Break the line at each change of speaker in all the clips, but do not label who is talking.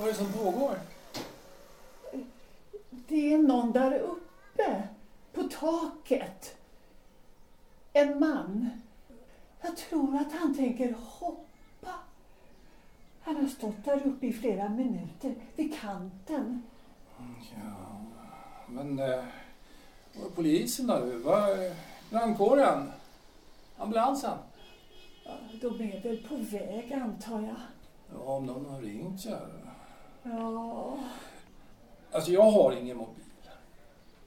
Vad är det som pågår?
Det är någon där uppe, på taket. En man. Jag tror att han tänker hoppa. Han har stått där uppe i flera minuter, vid kanten.
Ja, men... Eh, var är polisen då? Var är brandkåren? Ambulansen?
Ja, de är väl på väg, antar jag.
Ja, om någon har ringt så här.
Ja,
Alltså jag har ingen mobil.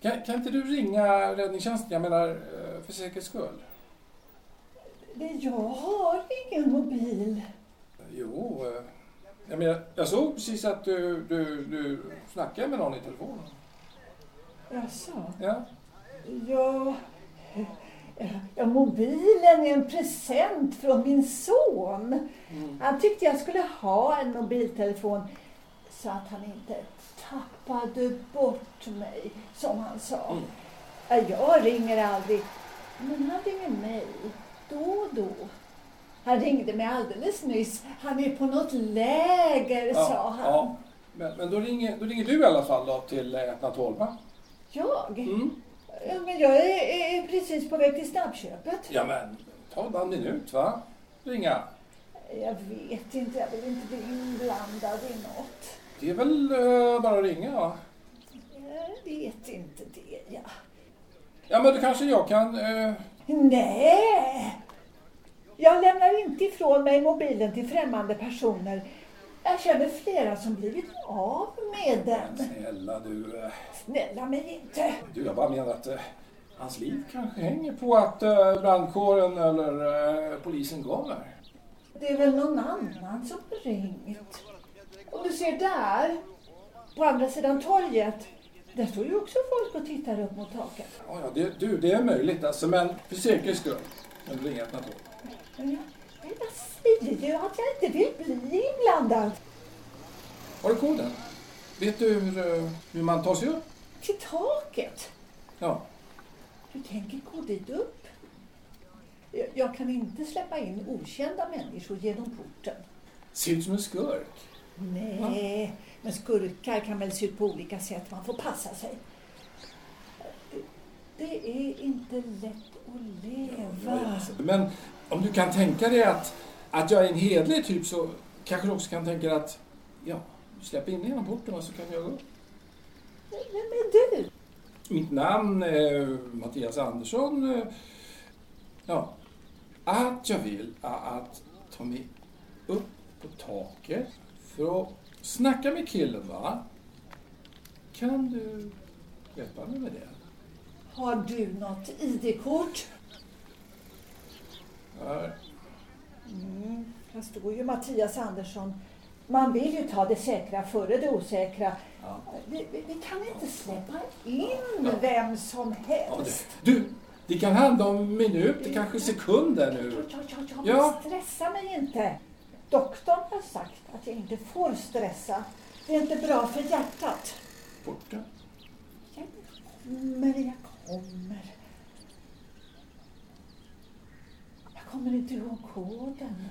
Kan, kan inte du ringa räddningstjänsten? Jag menar eh, för säkerhets skull.
men jag har ingen mobil.
Jo, eh, jag menar, jag såg precis att du, du, du snackade med någon i telefonen.
Jaså?
Ja.
Ja, ja, mobilen är en present från min son. Han tyckte jag skulle ha en mobiltelefon så att han inte tappade bort mig, som han sa.
Mm.
Ja, Jag ringer aldrig, men han ringer mig då och då. Han ringde mig alldeles nyss. Han är på något läger, sa han.
ja. Men, men då, ringer, då ringer du i alla fall då till 112 va?
Jag?
Mm.
Ja, men jag är, är precis på väg till snabbköpet.
Ja men, ta en minut va? Ringa.
Jag vet inte, jag vill inte bli inblandad i något.
Det är väl eh, bara att ringa va?
Jag vet inte det, ja.
Ja men då kanske jag kan... Eh,
Nej! Jag lämnar inte ifrån mig mobilen till främmande personer. Jag känner flera som blivit av med den.
snälla du. Eh,
Snälla mig inte.
du jag bara menar att eh, hans liv kanske hänger på att eh, brandkåren eller eh, polisen kommer.
Det är väl någon annan som ringt. Om du ser där, på andra sidan torget. Där står ju också folk och tittar upp mot taket.
Ja, ja, det, du, det är möjligt alltså, men för säkerhets skull. kan du ringa 112.
Men jag, men jag säger ju att jag inte vill bli inblandad.
Har du koden? Vet du hur, eh, hur man tar sig upp?
Till taket.
Ja.
Du tänker gå dit upp? Jag, jag kan inte släppa in okända människor genom porten.
Ser ut som en skurk.
Nej, men skurkar kan väl se ut på olika sätt. Man får passa sig. Det, är inte lätt att leva.
Men om du kan tänka dig att, att jag är en hedlig typ så kanske du också kan tänka dig att ja, du släpper in genom porten och så kan jag gå.
Vem är du?
Mitt namn är Mattias Andersson. Ja, att jag vill att ta mig upp på taket för att snacka med killen va? Kan du hjälpa mig med det?
Har du något ID-kort?
Här.
Mm, här står ju Mattias Andersson. Man vill ju ta det säkra före det osäkra.
Ja.
Vi, vi, vi kan inte släppa in vem som
Ja,
helst.
du, du, det kan handla om minuter, kanske sekunder
Ja,
nu.
ja, ja, ja,
Ja.
stressa mig inte. Doktorn har sagt att jag inte får stressa. Det är inte bra för hjärtat.
Porten.
Jag kommer, jag kommer. Jag kommer inte ihåg koden.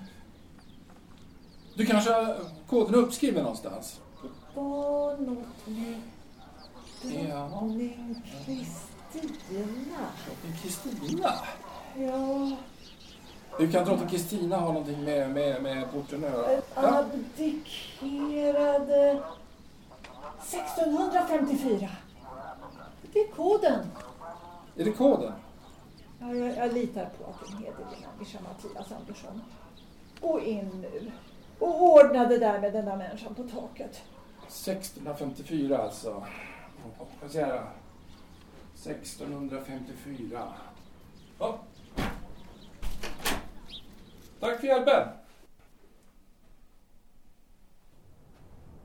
Du kanske har koden uppskriven någonstans?
Det var något med drottning Kristina.
Drottning Kristina?
Ja,
Hur kan drottning Kristina ha någonting med, med, med porten att göra? Ja.
abdikerade 1654. Det är koden.
Är det koden?
Ja, jag, jag litar på att en hederlig människa, Mattias Andersson. Gå in nu och ordna det där med den där människan på taket.
1654 alltså. Vad ska jag säga? 1654. Ja. Tack för hjälpen.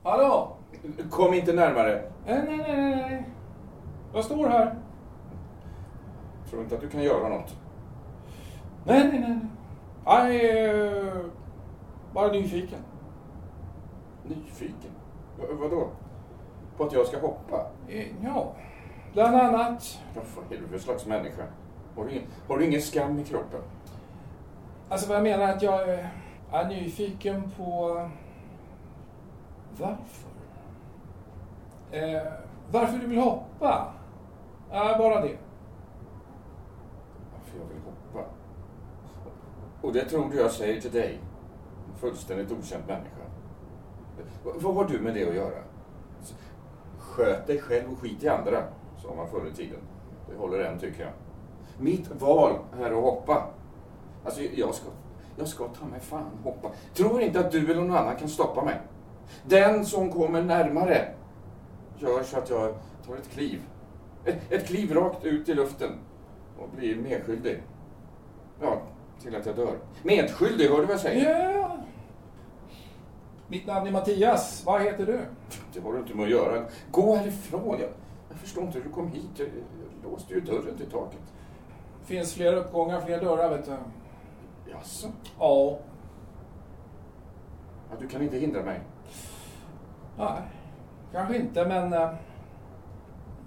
Hallå?
Kom inte närmare.
Nej, nej, nej, nej. Jag står här.
Tror inte att du kan göra något.
Nej, nej, nej. Jag är eh, bara nyfiken.
Nyfiken? V- vadå? På att jag ska hoppa?
Eh, Ja, bland annat.
Vad för slags människa? Har du, ingen, har du ingen skam i kroppen?
Alltså vad jag menar är att jag är nyfiken på varför. Eh, varför du vill hoppa? Eh, bara det.
Varför jag vill hoppa? Och det tror du jag säger till dig? En fullständigt okänd människa. Vad har du med det att göra? Sköt dig själv och skit i andra, sa man förr i tiden. Det håller än tycker jag. Mitt val är att hoppa. Alltså jag ska, jag ska ta mig fan hoppa. Tror inte att du eller någon annan kan stoppa mig. Den som kommer närmare gör så att jag tar ett kliv. Ett, ett kliv rakt ut i luften och blir medskyldig. Ja, till att jag dör. Medskyldig, hör du vad jag säger?
Ja. Mitt namn är Mattias. Vad heter du?
Det har du inte med att göra. Gå härifrån. Jag, jag förstår inte hur du kom hit. Jag, jag låste ju dörren till taket.
finns fler uppgångar, fler dörrar, vet du.
Jaså?
Ja.
Ja, du kan inte hindra mig.
Nej, kanske inte, men eh,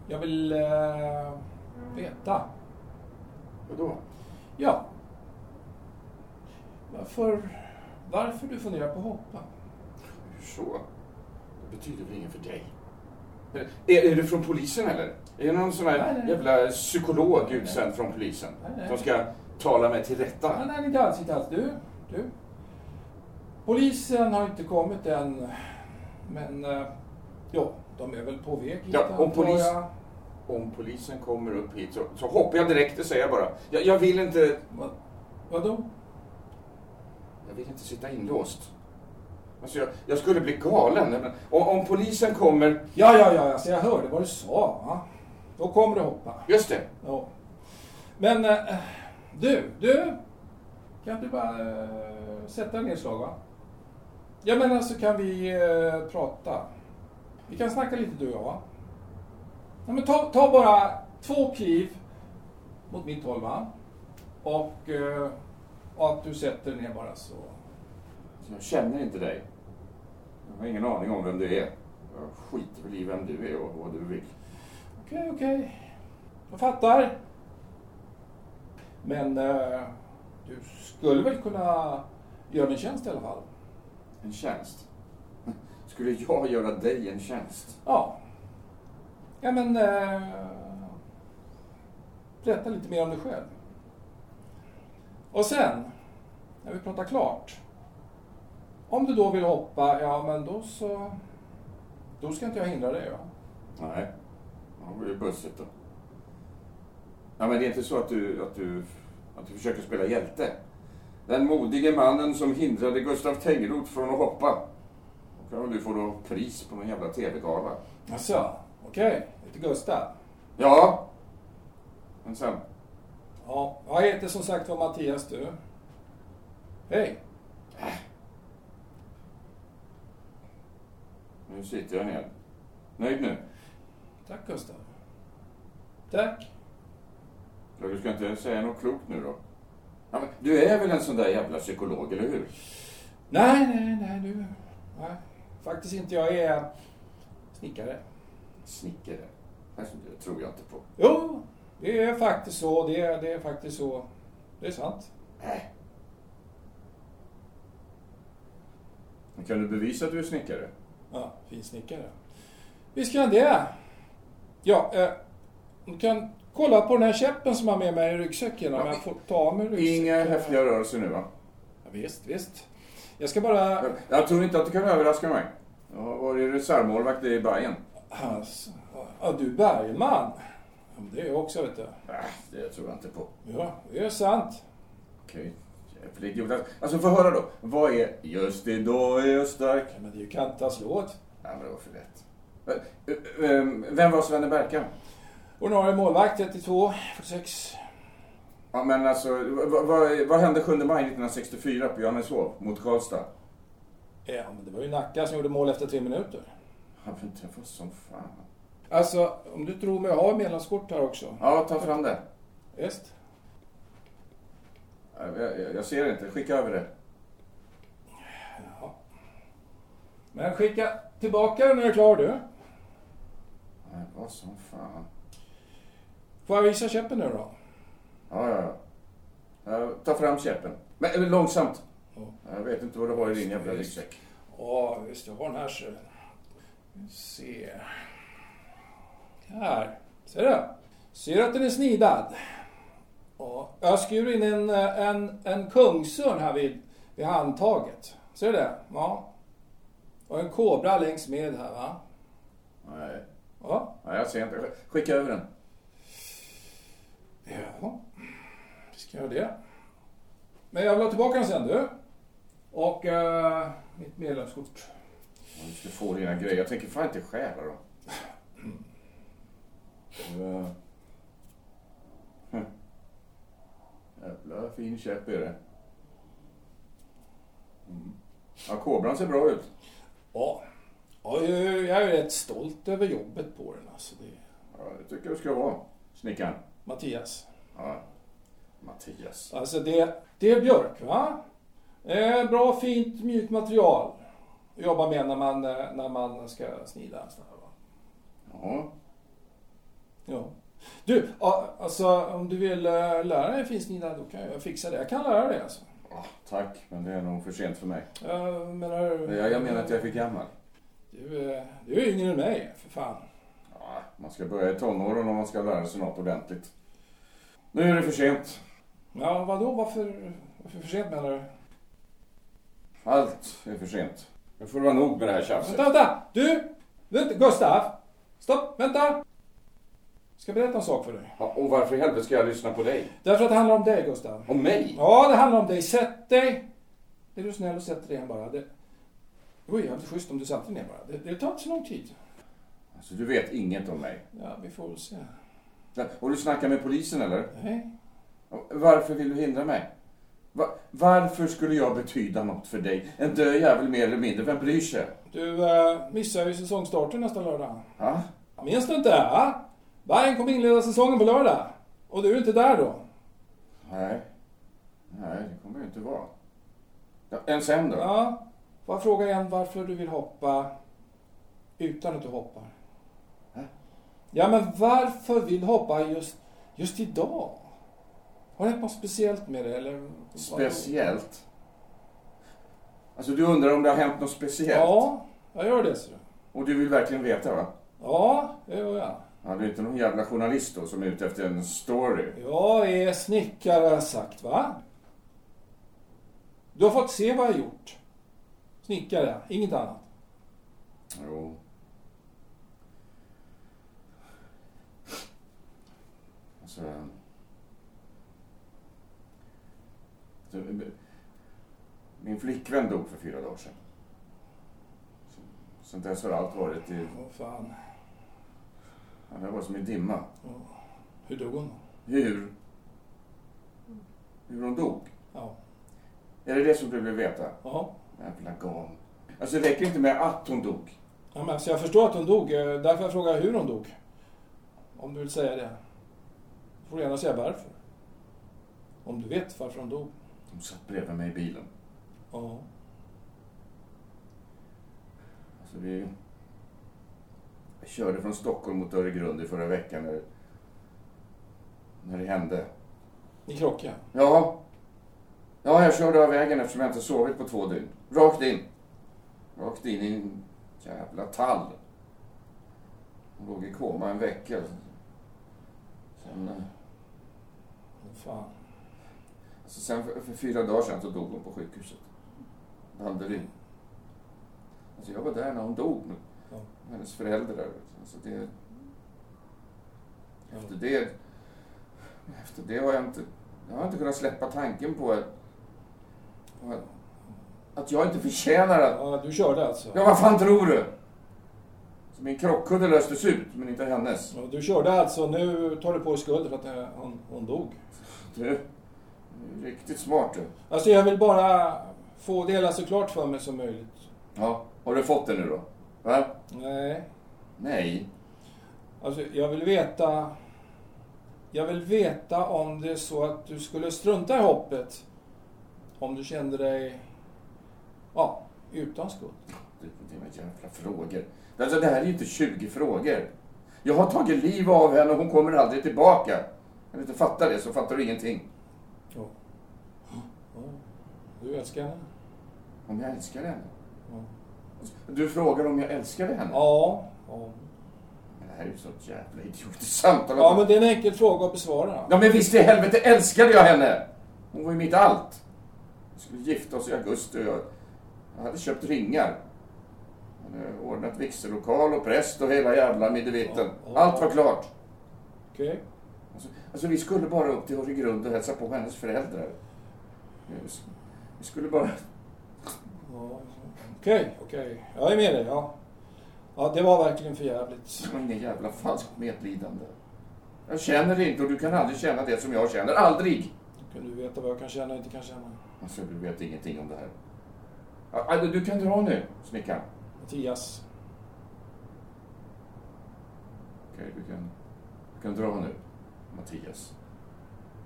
jag vill eh, veta.
Vadå?
Ja. Varför, varför du funderar på att hoppa?
Hur så? Det betyder väl inget för dig? Är, är du från polisen eller? Är det någon sån
Nej,
här
nej.
jävla psykolog utsänd från polisen?
Nej, nej.
Som ska tala mig till
Nej,
rätta?
nej, inte alls, inte alls. Du, du. Polisen har inte kommit än, men eh, ja, de är väl på väg hit,
Ja, om polis-. Om polisen kommer upp hit så, så hoppar jag direkt, det säger jag bara. Jag, jag vill inte...
Vad, vadå?
Jag vill inte sitta inlåst. Alltså jag, jag skulle bli galen. Men om, om polisen kommer...
Ja, ja, ja, alltså jag hörde vad du sa. Va? Då kommer du hoppa.
Just det.
Ja. Men eh, du, du. Kan du bara eh, sätta en nedslag va? Ja men alltså kan vi eh, prata? Vi kan snacka lite du och jag va? Ja, men ta, ta bara två kliv mot mitt håll va? Och, eh, och att du sätter ner bara så.
Jag känner inte dig. Jag har ingen aning om vem du är. Jag skiter väl i vem du är och vad du vill.
Okej, okej. Jag fattar. Men eh, du skulle väl kunna göra en tjänst i alla fall?
En tjänst? Skulle jag göra dig en tjänst?
Ja. Ja men... Eh, berätta lite mer om dig själv. Och sen, när vi pratar klart. Om du då vill hoppa, ja men då så... Då ska inte jag hindra dig va?
Nej. Ja, det blir bussigt då. Ja, men det är inte så att du, att du, att du försöker spela hjälte. Den modige mannen som hindrade Gustav Tengroth från att hoppa. Då kan väl du få då pris på någon jävla TV-gala.
Jaså, okej. Lite Gustav.
Ja. Men sen.
Ja, jag heter som sagt var Mattias du. Hej.
Nu sitter jag ner. Nöjd nu?
Tack Gustav. Tack.
Du ska inte säga något klokt nu då? Ja, men du är väl en sån där jävla psykolog, eller hur?
Nej, nej, nej du. Nej, faktiskt inte. Jag är snickare.
Snickare? Det tror jag inte på.
Jo, det är faktiskt så. Det är, det är faktiskt så. Det är sant.
Nej. Men Kan du bevisa att du är snickare?
Ja, fin snickare. Visst kan det. Ja, eh, du kan kolla på den här käppen som jag har med mig i ryggsäcken. Om
Ja,
jag får ta av mig ryggsäcken.
Inga häftiga rörelser nu va?
Ja, visst, visst. Jag ska bara...
Jag tror inte att du kan överraska mig. Jag har varit reservmålvakt i Bayern.
Alltså, ja, du är Bergman. Det är jag också, vet du.
Äh, det tror jag inte på.
Ja, det är sant.
Okej. Jävla idiot. Alltså få höra då. Vad är Just idag är jag stark?
Ja, men det är ju Kantas låt.
Ja, men det var för lätt. Vem var Svenne Berka?
Ordinarie målvakt 32, 46.
Ja, men alltså, vad, vad, vad hände 7 maj 1964 på Johanneshov mot Karlstad?
Ja, men det var ju Nacka som gjorde mål efter tre minuter.
Ja, men det var som fan.
Alltså, om du tror mig, jag har medlemskort här också.
Ja, ta fram det.
Visst?
Jag, jag, jag ser inte. Skicka över det.
Ja. Men skicka tillbaka den när du är klar du.
Nej, vad som fan.
Får jag visa käppen nu då?
Ja, ja, ja. ja ta fram käppen. Men långsamt.
Ja.
Jag vet inte vad du har i din jävla ryggsäck.
Ja, visst, jag har den här så. Se. Här, ser du? Ser att den är snidad? Och jag skurit in en, en, en kungsörn här vid, vid handtaget. Ser du det? Ja. Och en kobra längs med här va?
Nej.
Ja.
Nej, jag ser inte. Skicka över den.
Ja, vi ska göra det. Men jag vill ha tillbaka den sen du. Och eh, mitt medlemskort.
Du ska få dina grejer. Jag tänker fan inte stjäla dem. Uh, hm. Jävla fin käpp är det. Mm. Ja, kobran ser bra ut.
Ja, ja jag är rätt stolt över jobbet på den alltså. Det
Ja, det tycker jag du ska vara. Snickaren.
Mattias.
Ja. Mattias.
Alltså det, det är björk va? Eh, bra fint mjukt material. att Jobba med när man, eh, när man ska snida.
Ja.
Ja. Du, alltså om du vill eh, lära dig finsnida då kan jag fixa det. Jag kan lära dig alltså.
Ja, tack, men det är nog för sent för mig.
Jag menar...
Jag, jag menar att jag är för gammal.
Du, du är yngre än mig, för fan.
Man ska börja i tonåren om man ska lära sig något ordentligt. Nu är det för sent.
Ja, vadå? Varför, varför för sent menar du?
Allt är för sent. Nu får det vara nog med det här tjafset.
Vänta, vänta! Du! Vänta, Gustav! Stopp, vänta! Jag ska berätta en sak för dig.
Ja, och varför i helvete ska jag lyssna på dig?
Därför att det handlar om dig, Gustav.
Om mig?
Ja, det handlar om dig. Sätt dig! Är du snäll och sätter dig igen bara. Det vore jävligt schysst om du satte dig ner bara. Det, det tar inte så lång tid.
Alltså, du vet inget om mig.
Ja, vi får väl se.
Och du snackar med polisen eller?
Nej.
Varför vill du hindra mig? Va- varför skulle jag betyda något för dig? En död jävel mer eller mindre, vem bryr sig?
Du äh, missar ju säsongstarten nästa lördag.
Ja?
Minns du inte? Va? Vargen kommer inleda säsongen på lördag. Och du är inte där då.
Nej. Nej, det kommer ju inte vara. Ja, en sen då?
Ja. Får jag fråga igen varför du vill hoppa utan att du hoppar? Ja, men varför vill hoppa just, just idag? Har det något speciellt med det eller?
Speciellt? Alltså du undrar om det har hänt något speciellt?
Ja, jag gör det. Så.
Och du vill verkligen veta va?
Ja, det gör jag.
Ja, du är inte någon jävla journalist då som är ute efter en story?
Jag är snickare har jag sagt, va? Du har fått se vad jag har gjort. Snickare, inget annat.
Jo. Alltså... du- Min flickvän dog för fyra dagar sedan. Så- Sen dess har allt varit i...
Åh fan.
ja, Det var som i dimma.
Hur dog hon?
Hur? Hur hon dog?
Ja.
Är det det som du vill veta?
Ja.
Jävla gam. Alltså det räcker inte med att hon dog.
ja men, alltså, jag förstår att hon dog. eh, Därför jag frågar hur hon dog. Om du vill säga det. Får du gärna säga varför. Om du vet varför hon dog.
Hon satt bredvid mig i bilen.
Ja.
Alltså vi... Jag körde från Stockholm mot Öregrund i förra veckan när, när det hände.
Ni krockade.
Ja. Ja, jag körde av vägen eftersom jag inte sovit på två dygn. Rakt in. Rakt in i en jävla tall. Hon låg i koma en vecka. Sen,
fan.
alltså sen för, för fyra dagar sedan så dog hon på sjukhuset. Danderyd. Alltså jag var där när hon dog
Ja.
hennes föräldrar. Alltså det,
Ja.
efter det... Efter det har jag inte... Jag har inte kunnat släppa tanken på att... på att, att jag inte förtjänar att...
Ja, du körde alltså?
Ja, vad fan tror du? Min krockkudde löstes ut, men inte hennes.
Ja, Du körde alltså. Nu tar du på dig skulden för att eh, hon, hon dog.
Du, riktigt smart du.
Alltså jag vill bara få det hela så klart för mig som möjligt.
Ja, har du fått det nu då? Va?
Nej.
Nej.
Alltså jag vill veta... Jag vill veta om det är så att du skulle strunta i hoppet. Om du kände dig... Ja, utan skuld.
Du, dina jävla frågor. Alltså det här är ju inte 20 frågor. Jag har tagit liv av henne och hon kommer aldrig tillbaka. Om du inte fattar det så fattar du ingenting.
Ja. Ja. Du älskar henne?
Om jag älskar henne?
Ja.
Du frågar om jag älskade henne?
Ja. ja.
här är ju så jävla idiotiskt samtal.
Ja, men det är en enkel fråga att besvara.
Ja, men visst i helvete älskade jag henne! Hon var ju mitt allt. Vi skulle gifta oss i augusti och jag, jag hade köpt ringar. Jag hade ordnat vigsellokal och präst och hela jävla middevitten.
Ja, ja.
Allt var klart.
Okej.
Alltså, alltså vi skulle bara upp till Åregrund och hälsa på hennes föräldrar. Vi skulle bara...
Ja, Okej, okej. Jag är med dig, ja. Ja, det var verkligen för jävligt.
Det var ingen jävla falskt medlidande. Jag känner det inte och du kan aldrig känna det som jag känner. Aldrig!
Kan du veta vad jag kan känna och inte kan känna?
Alltså, du vet ingenting om det här. Alltså, Du kan dra nu, Snickan.
Mattias.
Okej, du kan, du kan dra nu, Mattias.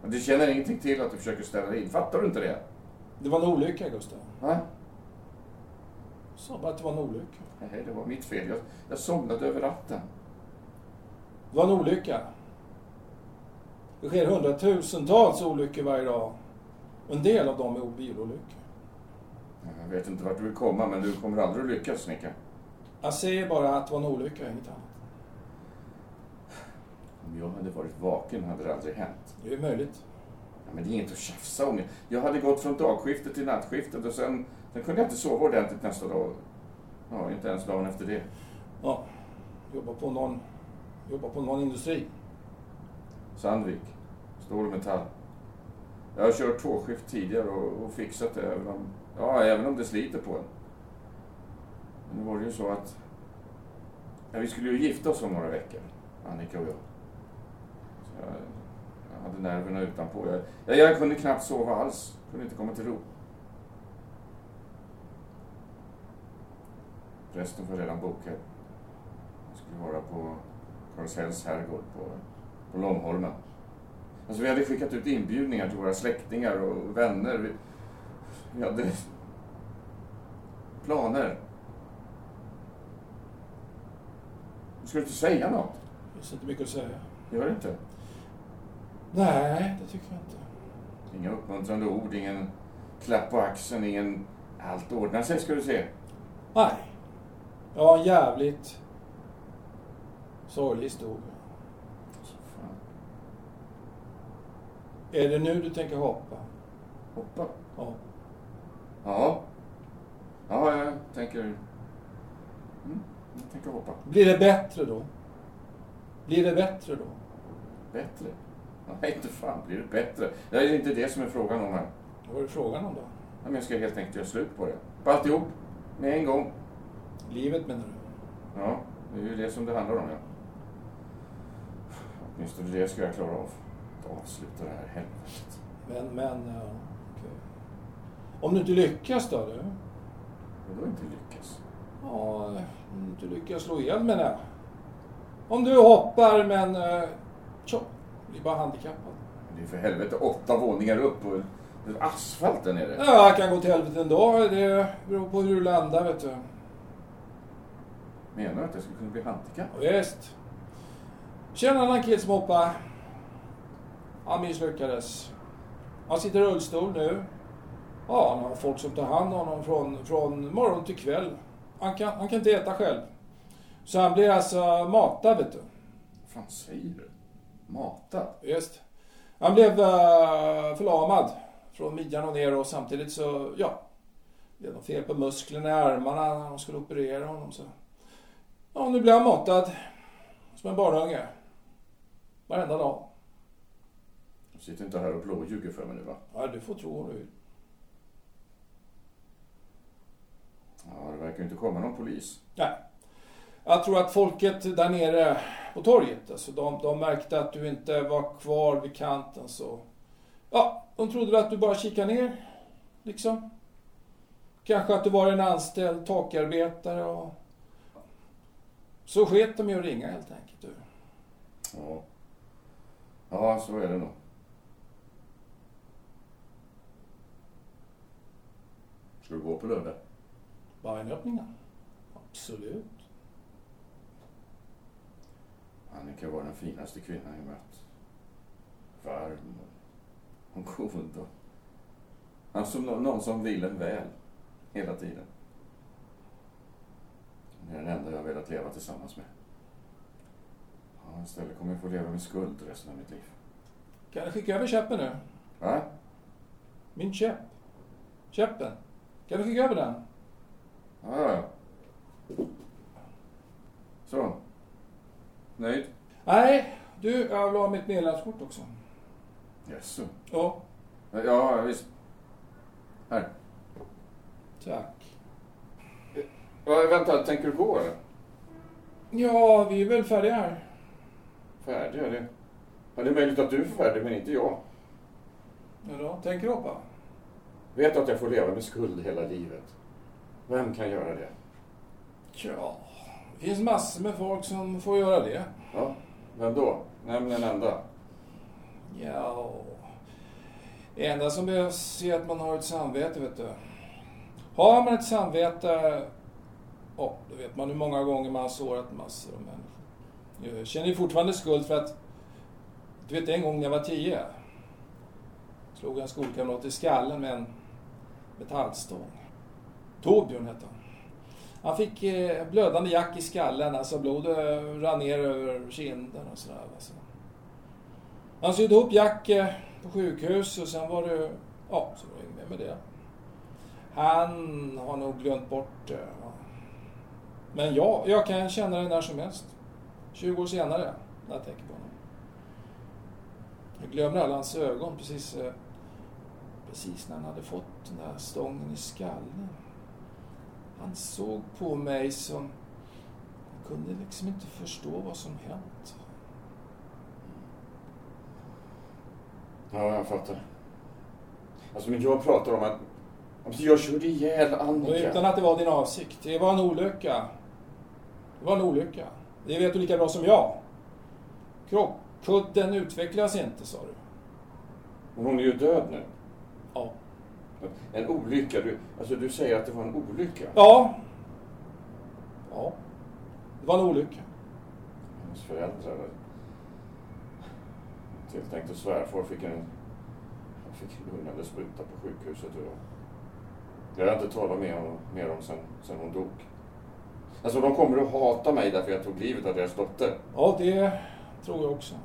Men du känner ingenting till att du försöker ställa dig in. Fattar du inte det?
Det var en olycka, Gustav.
Va?
Jag sa bara att det var en olycka.
Nej, det var mitt fel. Jag, jag somnade över natten.
Det var en olycka. Det sker hundratusentals olyckor varje dag. En del av dem är bilolyckor.
Jag vet inte vart du vill komma, men du kommer aldrig att lyckas, Snickan.
Jag säger bara att det var en olycka, inget annat.
Om jag hade varit vaken hade det aldrig hänt.
Det är möjligt.
Ja, men det är inget att tjafsa om. Jag hade gått från dagskiftet till nattskiftet och sen, sen kunde jag inte sova ordentligt nästa dag. Ja, inte ens dagen efter det.
Ja, jobba på någon, jobba på någon industri.
Sandvik, stål och metall. Jag har kört tvåskift tidigare och, och fixat det, även om, ja, även om det sliter på en. Men nu var det ju så att ja, vi skulle ju gifta oss om några veckor, Annika och jag. Så jag, jag hade nerverna utanpå. Jag, jag, jag kunde knappt sova alls, kunde inte komma till ro. Resten var redan bokad. Jag skulle vara på Karlshälls herrgård på, på Långholmen. Alltså vi hade skickat ut inbjudningar till våra släktingar och vänner. Vi, hade planer. Du skulle inte säga något.
Det finns inte mycket att säga.
Gör det inte?
Nej, det tycker jag inte.
Inga uppmuntrande ord, ingen klapp på axeln, ingen allt ordnar sig ska du se.
Nej. Jag har en jävligt sorglig historia. Är det nu du tänker hoppa?
Hoppa.
Ja.
Ja. Ja, jag tänker... Mm, jag tänker hoppa.
Blir det bättre då? Blir det bättre då?
Bättre? Nej, inte fan blir det bättre. Det är inte det som är frågan om här.
Vad är det frågan om då?
Ja, Men jag ska helt enkelt göra slut på det. På alltihop. Med en gång.
Livet menar du?
Ja, det är ju det som det handlar om, ja. Åtminstone det ska jag klara av. Att avsluta det här helvetet.
Men, men, ja, okej. Om du inte lyckas då? Du?
Vadå inte lyckas?
Ja, om du inte lyckas slå ihjäl menar jag. Om du hoppar men, uh, tjo, blir bara handikappad.
Det är för helvete åtta våningar upp och asfalten är det.
Ja, jag kan gå till helvete ändå. Det beror på hur du landar vet du.
Menar du att jag skulle kunna bli handikappad?
Ja, visst. Känner en annan kille som hoppar. Han misslyckades. Han sitter i rullstol nu. Ja, han har folk som tar hand om honom från, från morgon till kväll. Han kan, han kan inte äta själv. Så han blir alltså matad, vet du.
Vad fan säger du? Matad?
Just. Han blev uh, förlamad från midjan och ner och samtidigt så, ja. Det blev något fel på musklerna i armarna när de skulle operera honom. Så. Ja, nu blir han matad som en barnunge. Varenda dag.
Du sitter inte här och blåljuger för mig nu va?
Ja, du får tro vad du vill.
Ja, det verkar inte komma någon polis.
Nej. Jag tror att folket där nere på torget, alltså de, de märkte att du inte var kvar vid kanten så... Ja, de trodde att du bara kikade ner, liksom. Kanske att du var en anställd takarbetare och... Så sket de ju att ringa helt enkelt. Du.
Ja. Ja, så är det nog. Ska du gå på lördag?
Bajenöppningen? Absolut.
Annika var den finaste kvinnan jag mött. Varm och god och... Alltså nå- någon som vill en väl. Hela tiden. Det är den enda jag velat leva tillsammans med. Ja, istället kommer jag få leva med skuld resten av mitt liv.
Kan jag skicka över käppen nu?
Va?
Min käpp. Käppen. Kan du skicka över den?
Ja, ja. Så. Nöjd?
Nej, du, jag vill ha mitt medlemskort också.
Jaså?
Ja,
Ja, visst. Här.
tack.
Ja, vänta, tänker du gå eller?
Ja, vi är väl färdiga här.
Färdig, ja det... Ja, det är möjligt att du är färdig, men inte jag.
Ja, då, tänker du hoppa?
Vet att jag får leva med skuld hela livet? Vem kan göra det?
Ja, det finns massor med folk som får göra det.
Ja, vem då? Nämn en enda.
Ja, det enda som behövs är att man har ett samvete, vet du. Har man ett samvete, ja, då vet man hur många gånger man har sårat massor av människor. Jag känner ju fortfarande skuld för att, du vet en gång när jag var tio, slog jag en skolkamrat i skallen med en metallstång. Torbjörn hette han. Han fick eh, blödande jack i skallen, alltså blodet eh, rann ner över kinden och sådär. Alltså. Han sydde ihop Jack eh, på sjukhus och sen var det, ja, så var det inget mer med det. Han har nog glömt bort det. ja. Men ja, jag kan känna det när som helst. 20 år senare, när jag tänker på honom. Jag glömmer alla hans ögon precis, eh, precis när han hade fått den där stången i skallen. Han såg på mig som... Jag kunde liksom inte förstå vad som hänt.
Ja, jag fattar. Alltså, men jag pratar om att... Alltså, jag körde ihjäl
Och
Annika.
utan att det var din avsikt. Det var en olycka. Det var en olycka. Det vet du lika bra som jag. Krockkudden utvecklas inte, sa du.
Men hon är ju död nu. En olycka. Du, alltså, du säger att det var en olycka.
Ja. Ja. Det var en olycka.
Hennes föräldrar. Tilltänkte svärfar fick en, fick en lugnande spruta på sjukhuset. Och det har jag inte talat med honom, med dem sen, sen hon dog. Alltså de kommer att hata mig därför jag tog livet av deras dotter.
Ja, det tror jag också.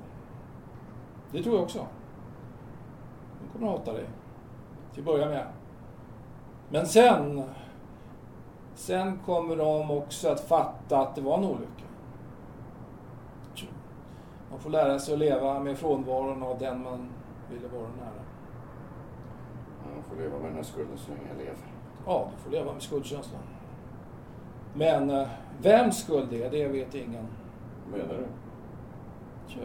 Det tror jag också. De kommer att hata dig. Till att börja med. Men sen... Sen kommer de också att fatta att det var en olycka. Man får lära sig att leva med frånvaron av den man ville vara nära.
Jag får leva med den här skulden så länge jag lever.
Ja, du får leva med skuldkänslan. Men eh, vems skuld det är, det vet ingen.
Menar du?
Tja,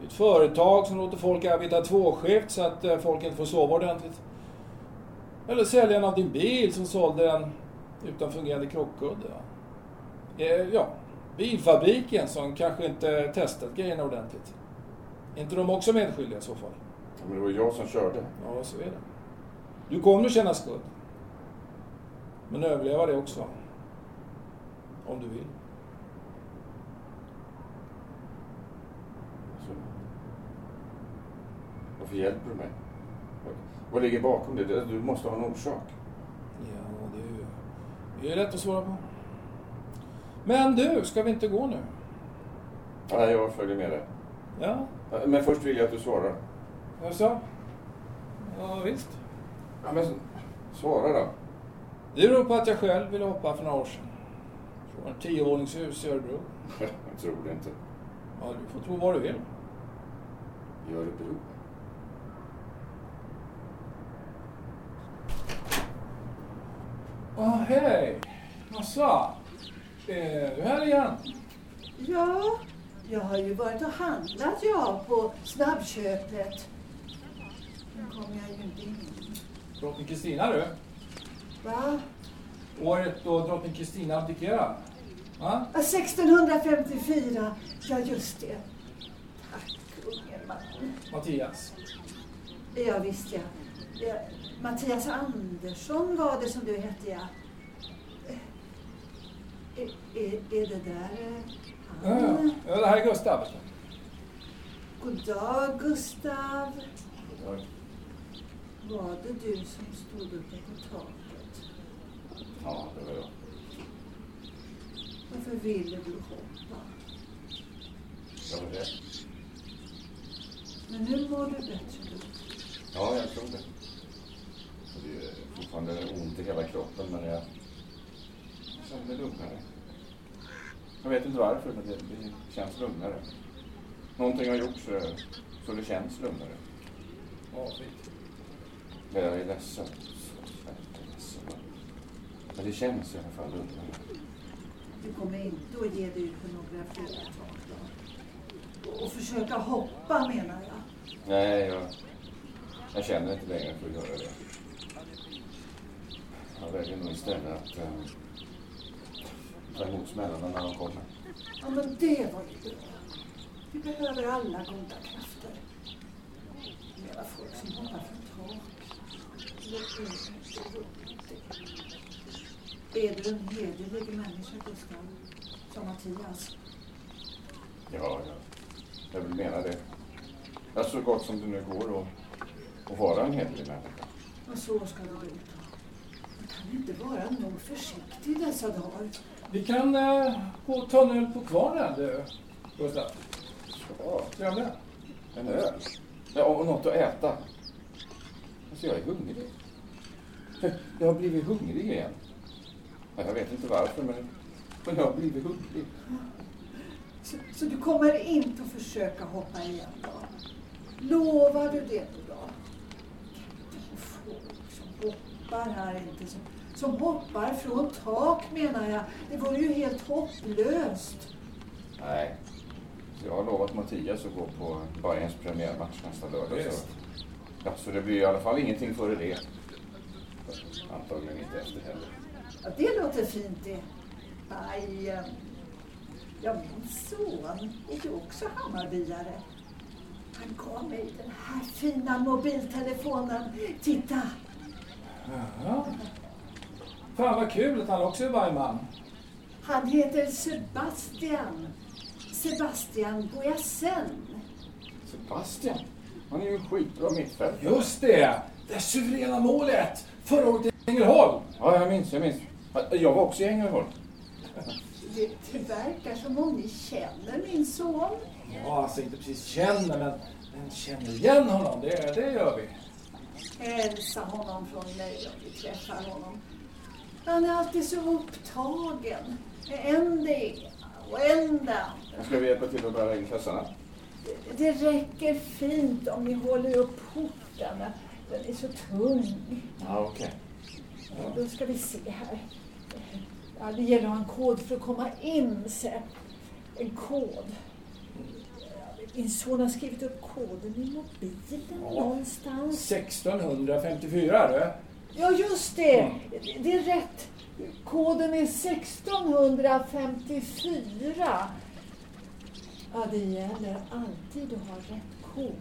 det är ett företag som låter folk arbeta tvåskift så att eh, folk inte får sova ordentligt. Eller säljaren av din bil som sålde en utan fungerande krockkudde. Eh, Ja, bilfabriken som kanske inte testat grejerna ordentligt. Är inte de också medskyldiga i så fall?
Ja, Men det var jag som körde.
Ja, så är det. Du kommer att känna skuld. Men överleva det också. Om du vill.
Så. Varför hjälper du mig? Vad- ligger bakom det? Du måste ha en orsak.
Ja, det är ju det är lätt att svara på. Men du, ska vi inte gå nu?
Ja, jag följer med dig.
Ja,
Men först vill jag att du svarar.
jaså? Ja, visst.
Ja, men svara då.
Det beror på att jag själv ville hoppa för några år sedan. Från ett tiovåningshus i Örebro.
Jag tror det inte.
Ja, du får tro vad du vill.
I Örebro?
Åh, hej! Jaså? Är du här igen?
Ja, jag har ju varit och handlat jag på snabbköpet. Nu kommer jag ju inte in.
Drottning Kristina du.
Va?
Året då drottning Kristina abdikerade. Va?
Ja, 1654. Ja, just det. Tack, unge man.
Mattias.
Ja, visst ja. ja. Mattias Andersson var det som du hette, ja. Är, är, är det där eh,
Ja,
han?
ja. ja, det här är Gustav.
God dag, Gustav. Var det du som stod uppe på taket?
Ja, det var jag.
Varför ville du hoppa?
Jag var rädd.
Men nu mår du bättre du.
Ja, jag tror det. Det är fortfarande ont i hela kroppen, men jag känner mig lugnare. Jag vet inte varför, men det, det känns lugnare. Någonting har gjorts så, så det känns lugnare.
Ja, fint.
Men jag är ledsen. Så jävla ledsen. Men det känns i alla fall lugnare.
Du kommer inte att ge dig ut på några fler tag då? Och försöka hoppa menar jag.
Nej, jag, jag känner inte längre för att göra det. Jag väljer nog istället att eh, ta emot smällarna när de kommer.
Ja men det var ju bra. Vi behöver alla goda krafter. Mera folk som hoppar från tak. Är du en hederlig människa Gustav? Som Mattias?
Ja, jag, jag vill mena det. Ja, så gott som det nu går att, att vara en hederlig människa.
Och så ska det bli. Man kan inte vara nog försiktig dessa dagar.
Vi kan eh, gå ta en öl på kvarnen du, Gustav.
Ja,
Trevligt.
en öl. Ja, och något att äta. Alltså, jag är hungrig. Jag har blivit hungrig igen. Ja, Jag vet inte varför, men, men jag har blivit hungrig.
Så, så du kommer inte att försöka hoppa igen då? Lovar du det då? Folk som hoppar här inte, som, som hoppar från tak menar jag. Det vore ju helt hopplöst.
Nej. Så jag har lovat Mattias att gå på Bajens premiärmatch nästa lördag. Så, ja, så det blir i alla fall ingenting före det. Antagligen inte efter heller.
Ja, det låter fint det. Bajen. Ja, min son är ju också Hammarbyare. Han gav mig den här fina mobiltelefonen. Titta!
Ja. Fan vad kul att han också är Bergman.
Han heter Sebastian. Sebastian Boyasen.
Sebastian, han är ju en skitbra mittfältare.
Just det! Det suveräna målet förra året i Ängelholm.
Ja, jag minns, jag minns. Jag var också i Ängelholm.
Det, det verkar som om ni känner min son.
Ja, alltså inte precis känner, men, men känner igen honom. Det, det gör vi.
Hälsa honom från mig om vi träffar honom. Han är alltid så upptagen. En det och en det.
Ska vi hjälpa till att bära in kassarna?
Det- Det räcker fint om ni håller upp porten. Den är så tung.
Ja, okej.
Ja, då ska vi se här. Ja, det gäller att ha en kod för att komma in sen. En kod. Min son har skrivit upp koden i mobilen
Ja.
någonstans.
1654 du.
Ja, just det.
Mm.
Det är rätt. Koden är 1654. Ja, det gäller alltid att ha rätt kod.